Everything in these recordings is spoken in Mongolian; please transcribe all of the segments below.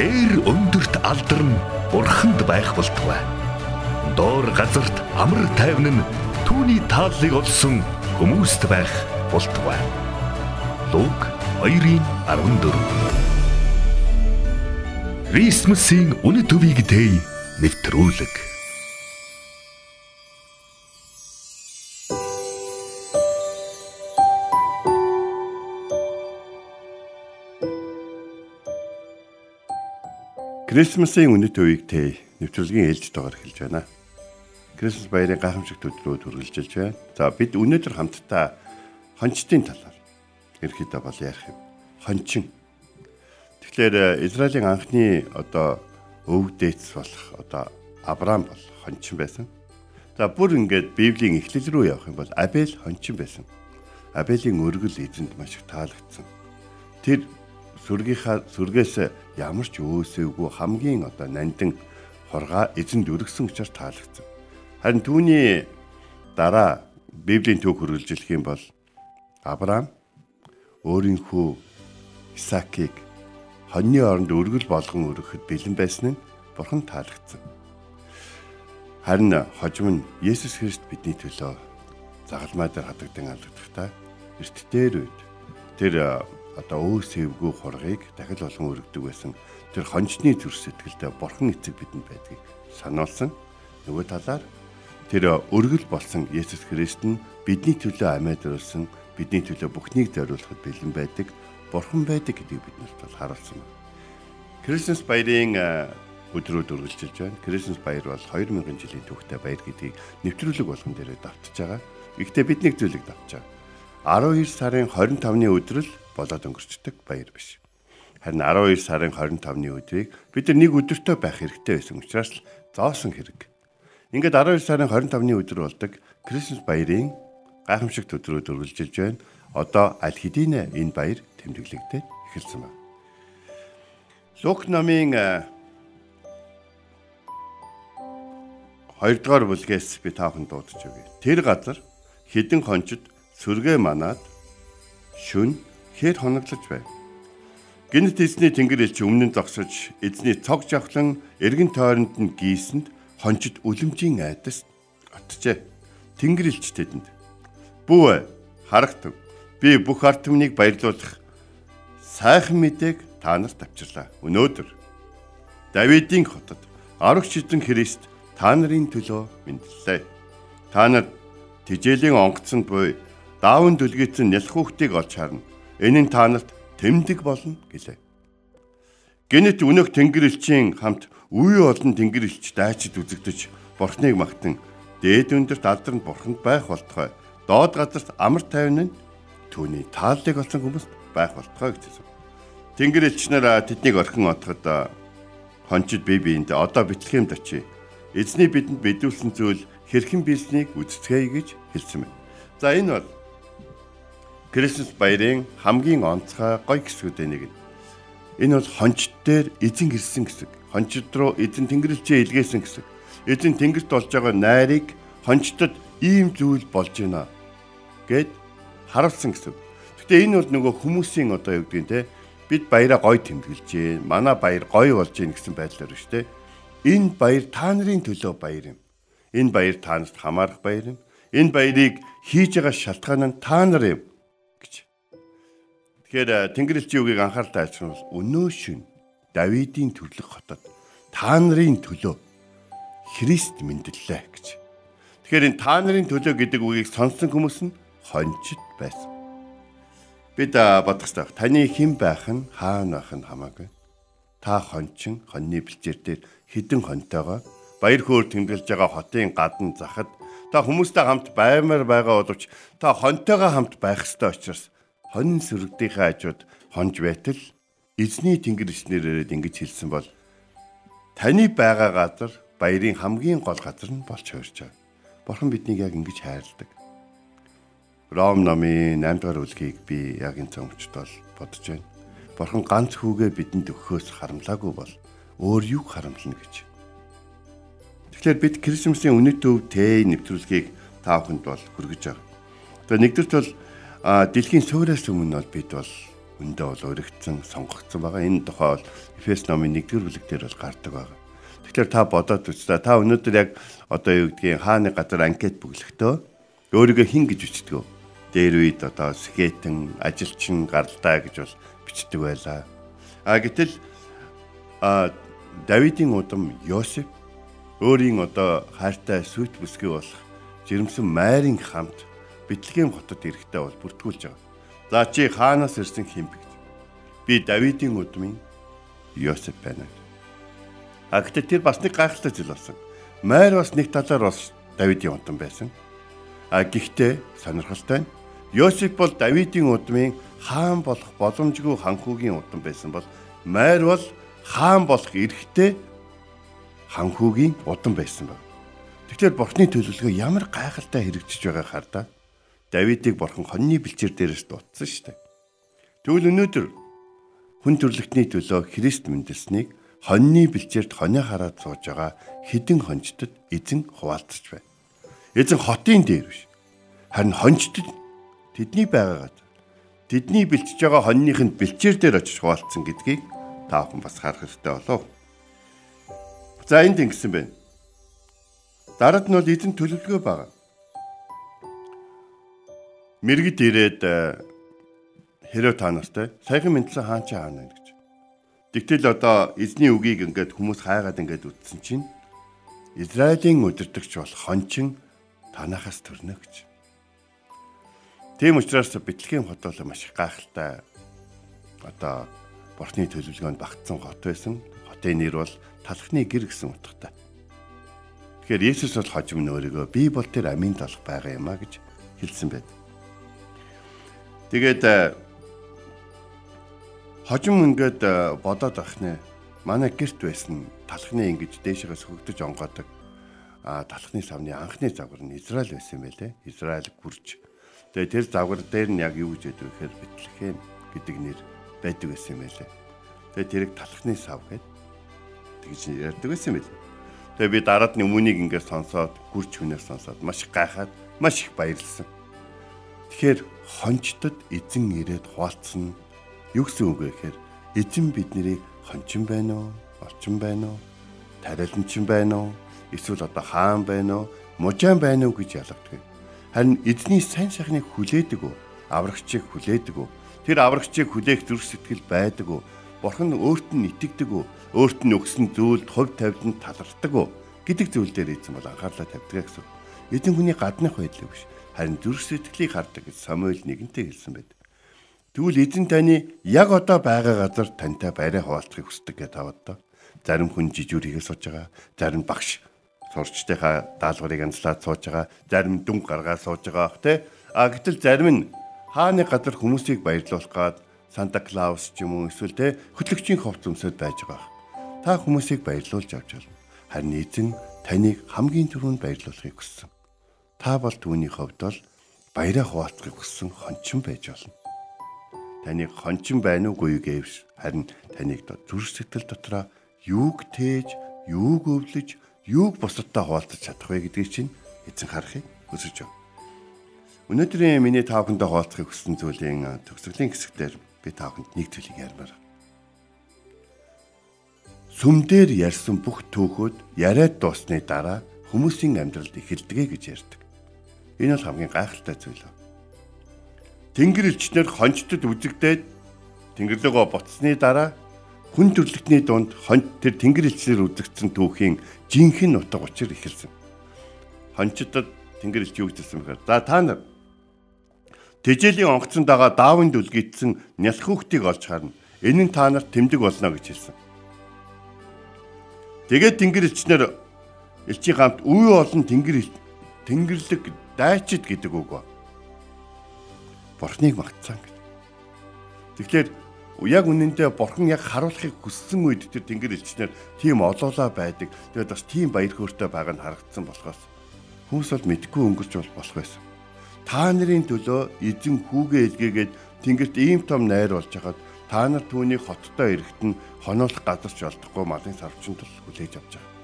Дээр өндөрт алдарн бурханд байх болтугай. Доор газарт амар тайван нь түүний тааллыг олсон хүмүүст байх болтугай. Луг 2:14 Крисмсийн үнэт төвийг дэй нэвтрүүлэг Крисмсийн үнэт үеийг тэ нэвтрүүлгийн ээлжтэйгээр эхэлж байна. Крисмс баярын гайхамшигт өдрөө үргэлжилж байна. За бид өнөөдөр хамтдаа хончтын талаар ерөөхдөө бол ярих юм. Хончин. Тэгэхээр э, Израилийн анхны одоо өвөг дээдс болох одоо Авраам бол хончин байсан. За бүр ингээд Библийн эхлэл рүү явах юм бол Абель хончин байсан. Абелийн өргөл эзэнд маш их таалагдсан. Тэр сүргийнхаа сүргээс ямар ч өөсөөгүй хамгийн одоо нандин хоргаа эзэнд өргөсөн учраас таалагдсан. Харин түүний дараа Библийн төв хөргөлжлөх юм бол Авраам өөрийнхөө Исаакийг хоньны оронд өргөл болгон өргөхөд бэлэн байсан нь бурхан таалагдсан. Харин хожим нь Есүс Христ бидний төлөө загалмай дээр хадагдан алгахдаа эрт дээр үед тэр одоо өө сэвгүй хургийг дахил олон өргөдөг байсан. Тэр хончны зүр сэтгэлдээ бурхан эцэг бидэнд байдгийг сануулсан. Нөгөө талаар тэр өргөл болсон Есүс Христ нь бидний төлөө амьд өрүүлсэн, бидний төлөө бүхнийг зориулахад бэлэн байдаг, бурхан байдаг гэдгийг биднэрт бол харуулсан. Крисмас баярын өдрүүд үргэлжилж байна. Крисмас баяр бол 2000 жилийн түүхтэй баяр гэдгийг нэвтрүүлэг болгон дээрээ давтж байгаа. Гэхдээ бид нэг зүйлийг давтж байгаа. 12 сарын 25-ны өдрөл болоод өнгөрчдөг баяр биш. Харин 12 сарын 25-ны өдрийг бид нар нэг өдөртөө байх хэрэгтэй байсан учраас л зоосон хэрэг. Ингээд 12 сарын 25-ны өдөр болдог Крисмас баярын гайхамшигт өдрүүд үргэлжилж байна. Одоо аль хэдийн энэ баяр тэмдэглэгдээд эхэлсэн байна. Лук намын 2 дугаар бүлгээс би таахан дуудаж өгье. Тэр газар хідэн хончид сүргээ манаад шүн хээр хоноглож байв. Гэнэт эзний тэнгэр элч өмнө нь зогсож эзний цог жавхлан эргэн тойронд нь гийсэнд хончид үлэмжийн айдас оттжээ. Тэнгэр элч тэдэнд "Бүү харагтав. Би бүх ард түмнийг баярлуулах сайхан мэдээг та нарт авчирлаа. Өнөөдөр Давидын хотод арга шидэн Христ та нарын төлөө мэдлээ. Та нар тижээлийн онгоцонд буй даавн дүлгээсэн нялх хүүхдийг олж харна. Энэ нь та нарт тэмдэг болно гэлээ. Гэнэт өнөөх тэнгэрлэгчийн хамт үе олон тэнгэрлэгч дайчид үзэгдэж бурхныг магтан дээд өндөрт алдарнд бурханд байх болтугай. Доод газарт амар тайван нь түүний тааллыг олсон хүмүүс байх болтугай гэсэн. Тэнгэрлэгч нар тэднийг орхин отоход хончид бие биендээ одоо битлэхэмд очие. Эзний бидэнд бидүүлсэн зүйл хэрхэн билснийг үздэгэй гэж хэлсэн байна. За энэ бол Крисмас баярын хамгийн онцгой гоё хэсгүүдээ нэг нь. Энэ бол хончид дээр эзэн ирсэн гэсэн. Хончид руу эзэн тэнгэрлэгчээ илгээсэн гэсэн. Эзэн тэнгэрт болж байгаа найрыг хончдод ийм зүйл болж байна гэд харуулсан гэсэн. Гэтэ энэ бол нөгөө хүмүүсийн одоо юу гэдгийг те бид баяраа гоё тэмдэглэж. Манай баяр гоё болж гин гэсэн байдлаар шүү дээ. Энэ баяр та нарын төлөө баяр юм. Энэ баяр танаас хамаарах баяр юм. Энэ баярыг хийж байгаа шалтгаан нь та нар юм Тэгэхээр Тэнгэрлэгчийн үгийг анхааралтай альцсан бол өнөө шин Давидын төрлөх хотод та нарын төлөө Христ мэндэллээ гэж. Тэгэхээр энэ та нарын төлөө гэдэг үгийг сонссон хүмүүс нь хончид байсан. Бид бодох хэрэгтэй. Таны хэн байх нь хаана байх нь хамаагүй. Та хончин хоньны бэлчээр дээр хідэн хонтойгоо баяр хөөр тэмдэглэж байгаа хотын гадна захад та хүмүүстэй хамт баймаар байгаа боловч та хонтойгоо хамт байх ёстой учраас хонин сүргдийнхээ хажууд хонж байтал эзний тэнгэр ичнэрээр ингэж хэлсэн бол таны байгаа газар баярын хамгийн гол газар нь болж байгаа. Бурхан биднийг яг ингэж хайрладаг. Ром номын 8 дугаар бүлгийг би яг энэ цомчд бол бодож байна. Бурхан ганц хүүгээ бидэнд өгөхөөс харамлаагүй бол өөр юу харамлна гэж. Тэгэхээр бид Крисмсийн үнэт төв тэ нэвтрүүлгийг та бүхэнд бол хүргэж байгаа. Тэгээ нэгдүгürt бол А дэлхийн суураас өмнө бол бид бол өндөө бол өргөцсөн, сонгогдсон байгаа. Энэ тухай бол Эфес номын 1-р бүлэг дээр бол гардаг байгаа. Тэгэхээр та бодоод үзтээ та өнөөдөр яг одоо юу гэдгийг хааны газар анкет бүглэхдээ өөрийгөө хин гэж бичдэг. Дээр үед одоо скетэн, ажилчин, гаралтай гэж бол бичдэг байлаа. А гэтэл а Давидын удам Йосеф өөрийн одоо хайртай сүт бүсгүй болох жирэмсэн майрын хамт Бэтлехэм хотод ирэхдээ бол бүртгүүлж байгаа. За чи хаанаас ирсэн хэмбэ гэж. Би Давидын удмын Йосеф байна. А гэхдээ тэр бас нэг гайхалтай зүйл болсон. Майр бас нэг талаар бас Давидын удам байсан. А гэхдээ сонирхолтой нь Йосеф бол Давидын удмын хаан болох боломжгүй ханхүүгийн удам байсан бол Майр бол хаан болох эрхтэй ханхүүгийн удам байсан баг. Тэгэхээр бурхны төлөвлөгөө ямар гайхалтай хэрэгжиж байгаа хардаа Давидыг бурхан хоньны бэлчээр дээрээс дутсан шүү дээ. Тэгвэл өнөөдөр хүн төрлөختний төлөө Христ мэндэлснийг хоньны бэлчээрд хонио хараад сууж байгаа хідэн хончтод эзэн хуваалцаж байна. Эзэн хотын дээр биш. Харин хончтод тэдний байгаагаад тэдний бэлтж байгаа хоньныхын бэлчээр дээр очиж хуваалцсан гэдгийг та бүхэн бас харах хэрэгтэй болов. За энд ингэсэн байна. Дарад нь бол эзэн төлөвлөгөө байгаа мэрэгд ирээд э, хэрэг та нартай саяхан мэдсэн хаан чи хаана гэж. Тэгтэл одоо эзний үгийг ингээд хүмүүс хайгаад ингээд үтсэн чинь Израилийн удирдагч бол хончин танахаас төрнө гэж. Тийм учраас Бэтлехэм хот бол маш их гайхалтай одоо бурхны төлөвлөгөөнд багтсан хот байсан. Хотын нэр бол талхны гэр гэсэн утгатай. Тэгэхээр Есүс бол хожим нөөрийгөө би бол тэр амийн талх байгаа юм а гэж хэлсэн байдаг. Тэгээд э, хожим ингээд э, бодоод ахнаа. Манай гэрт байсан талхны ингэж дээшээс хөгдөж онгоодаг. А талхны савны анхны загвар нь Израиль байсан юм байлээ. Израиль гүрж. Тэгээд тэр загвар дээр нь яг юу гэж яддаг гэхээр Бэтлехэм гэдэг нэр байдаг байсан юм байлээ. Тэгээд тэрийг талхны сав гэд тэгж ярьдаг байсан юм байлээ. Тэгээ би дараад нь өмнөнийг ингээд сонсоод гүрч хүнээс сонсоод маш гайхаад маш их баярлсан. Тэгэхээр хончтод эзэн ирээд хуваалцсан юу гэсэн үг вэ гэхээр эзэн биднийг хончин байна уу, орчин байна уу, тариаланчин байна уу, эсвэл одоо хаан байна уу, мужаан байна уу гэж ялгадаг. Харин эзний сайн сайхныг хүлээдэг үү, аврагчийг хүлээдэг үү, тэр аврагчийг хүлээх зүрх сэтгэл байдаг уу, бурхан өөрт нь итгэдэг үү, өөрт нь өгсөн зүйлд хувь тавиланд талархдаг уу гэдэг зүйл дээр эзэн бол анхаарлаа тавьдаг гэсэн. Эзэн хүний гаднах байдлыг биш харин зүрх сэтгэлийг хардаг гэж Самуэль нэгэнтээ хэлсэн байдаг. Тэгвэл эзэн таны яг одоо байгаа газар тантай байраа хуваалцахыг хүсдэг гэж таваад. Зарим хүн жижүүрийгээ сууж байгаа, зарим багш сурчтайхаа даалгаврыг анзлаад сууж байгаа, зарим дүн гаргаа сууж байгаа бах те. А гэтэл зарим нь хааны газар хүмүүсийг баярлуулах гад Санта Клаус ч юм уу эсвэл те хөтлөгчийн ховц өмсөд байж байгаа. Та хүмүүсийг баярлуулж авч болно. Харин эзэн таныг хамгийн түрүүнд баярлуулахыг хүссэн та бол түүний хувьд бол баяраа хуваалцахыг хүссэн хончин байж болно. Таныг хончин байна уугүй гэвс харин таныг зүрх сэтгэл дотроо юуг тээж, юуг өвлөж, юуг бусадтай хуваалцаж чадах вэ гэдгийг чинь эзэн харахыг хүсэж байна. Өнөөдрийн миний таавхандаа хуваалцахыг хүссэн зүйлийн төгсгөлийн хэсэгтэр би таавханд нэг зүйлийг ярмаар. Сүмдэр ярьсан бүх төөхөд яриад дуусны дараа хүмүүсийн амьдралд эхэлдэг гэж ярьдаг. Энэ бол хамгийн гайхалтай зүйл. Тэнгэр элчнэр хончтод үзэгдээд Тэнгэрлөгөө буцсны дараа хүн төрлөختний дунд хонч тэр тэнгэр элчнэр үзэгдсэн түүхийн жинхэнэ утга учир эхэлсэн. Хончдод тэнгэр элч юу гэсэн бэхээр за та нар Тэжээлийн онгоцон дагаа даавын дүлгийдсэн нялх хүүхдийг олж харна. Энэ нь та нарт тэмдэг болно гэж хэлсэн. Тэгээд тэнгэр элчнэр элчийн гамт үе олон тэнгэр тэнгэрлэг дайчид гэдэг үг ба. Бурхныг магтсан гэж. Тэгэхээр яг үнэндээ бурхан яг харуулахыг хүссэн үед тэр тэнгэр элчнэр тийм олоолаа байдаг. Тэгээд бас тийм баяр хөөртэй байгааг нь харагдсан болохоос хүмүүс бол мэдгүй өнгөрч болох байсан. Та нарын төлөө эзэн хүүгээ илгээгээд тэнгэрт ийм том найр болж хахад та нар түүний хоттой ирэхэд нь хонолох газар ч олдохгүй малын сарвчин тул хүлээж авч байгаа.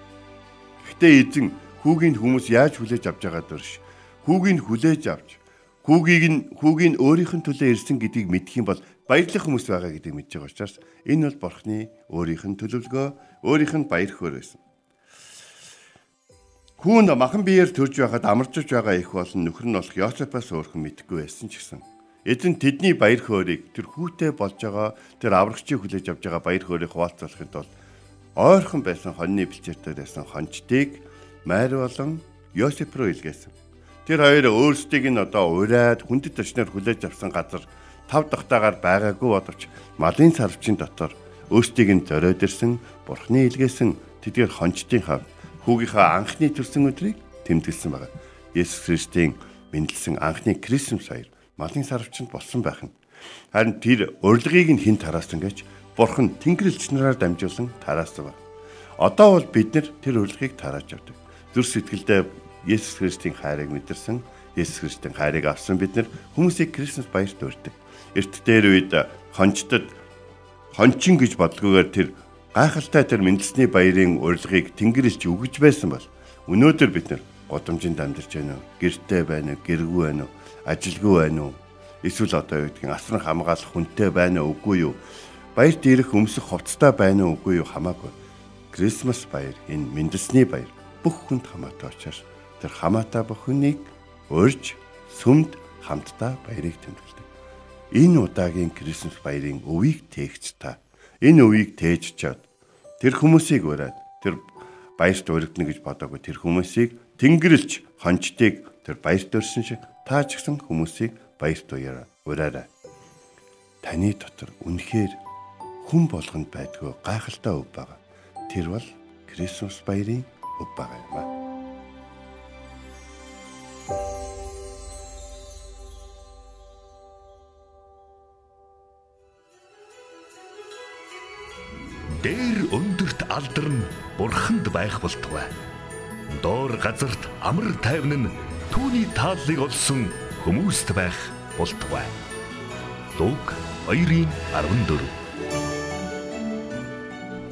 Гэхдээ эзэн хүүгийн хүмүүс яаж хүлээж авч байгаа дөрш Хүүгийг хүлээж авч хүүгийг нь хүүгийн өөрийнх нь төлөө ирсэн гэдгийг мэдэх юм бол баярлах хүмүүс байгаа гэдгийг мэдж байгаа учраас энэ бол бурхны өөрийнх нь төлөвлөгөө, өөрийнх нь баяр хөөр байсан. Хүүн махан биеэр төрж байхад амарчж байгаа их болон нөхөр нь болох Йосефаас өөрхөн мэдгүй байсан ч гэсэн эзэн тэдний баяр хөөргийг тэр хүүтэй болж байгаа тэр аврагчийг хүлээж авч байгаа баяр хөөргийг хуваалцуулахын тулд ойрхон байсан хоньны бэлчээртэй байсан хончдыг майр болон Йосеф руу илгээсэн. Тэр хоёр өөрсдийг нь одоо ураад хүндэт төчнөр хүлээж авсан газар тав дахтаагаар байгаагүй боловч малын сарвчийн дотор өөрсдийг нь зориод ирсэн бурхны илгээсэн тэдгээр хончдын хав хүүгийнхаа анхны төрсэн өдрийг тэмдэглэсэн байна. Есүс Христийн мэндэлсэн анхны Крисмас баяр малын сарвчанд болсон байх нь. Харин тэр урилгыг нь хэн тараасан гэж Бурхан Тэнгэрлэгч нараар дамжуулан тараасан байна. Одоо бол бид нар тэр урилгыг тарааж явдаг. Зүр сэтгэлдээ Есүс Христийн хайрыг мэдэрсэн, Есүс Христийн хайрыг авсан бид нар хүмүүсийг Крисмас баярт урьдаг. Эрт дээр үед хончтод хончин гэж бодлгоогээр тэр гайхалтай тэр мэндэлсний баярын урилгыг Тэнгэрлэгч өгөж байсан бол өнөөдөр бид нар годомжинд амьдарч байна уу? Гэртээ байна уу? Гэргүй байна уу? Ажилгүй байна уу? Эсвэл одоо юу гэдгийг асран хамгаалах хүнтэй байна уу? Үгүй юу? Баярт ирэх өмсөх хувцастай байна уу? Үгүй юу? Хамаагүй. Крисмас баяр энэ мэндэлсний баяр бүх хүнд хамаатай учраас тэр хамаатай бүх хүнийг урьж сүмд хамтдаа баярыг тэмдэглэдэг. Энэ удаагийн Крисмас баярын өвийг тээгч та энэ өвийг тээж чад Тэр хүмүүсийг ураад тэр баярт өргөднө гэж бодоагүй тэр хүмүүсийг тэнгэрлж хончдыг тэр баярт өрсөн шиг та ч гэсэн хүмүүсийг баярт уяраа ураарай. Таны дотор үнэхээр хүн болгонд байдгүй гайхалтай өв байгаа. Тэр бол Крисмас баярын өв байгаа юм аа. Бурханд байх болтугай. Доор газарт амар тайван нь түүний тааллыг олсон хүмүүст байх болтугай. Луг 2:14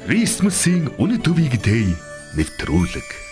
Крисмсийн үнэ төвийг дэй нэвтрүүлэг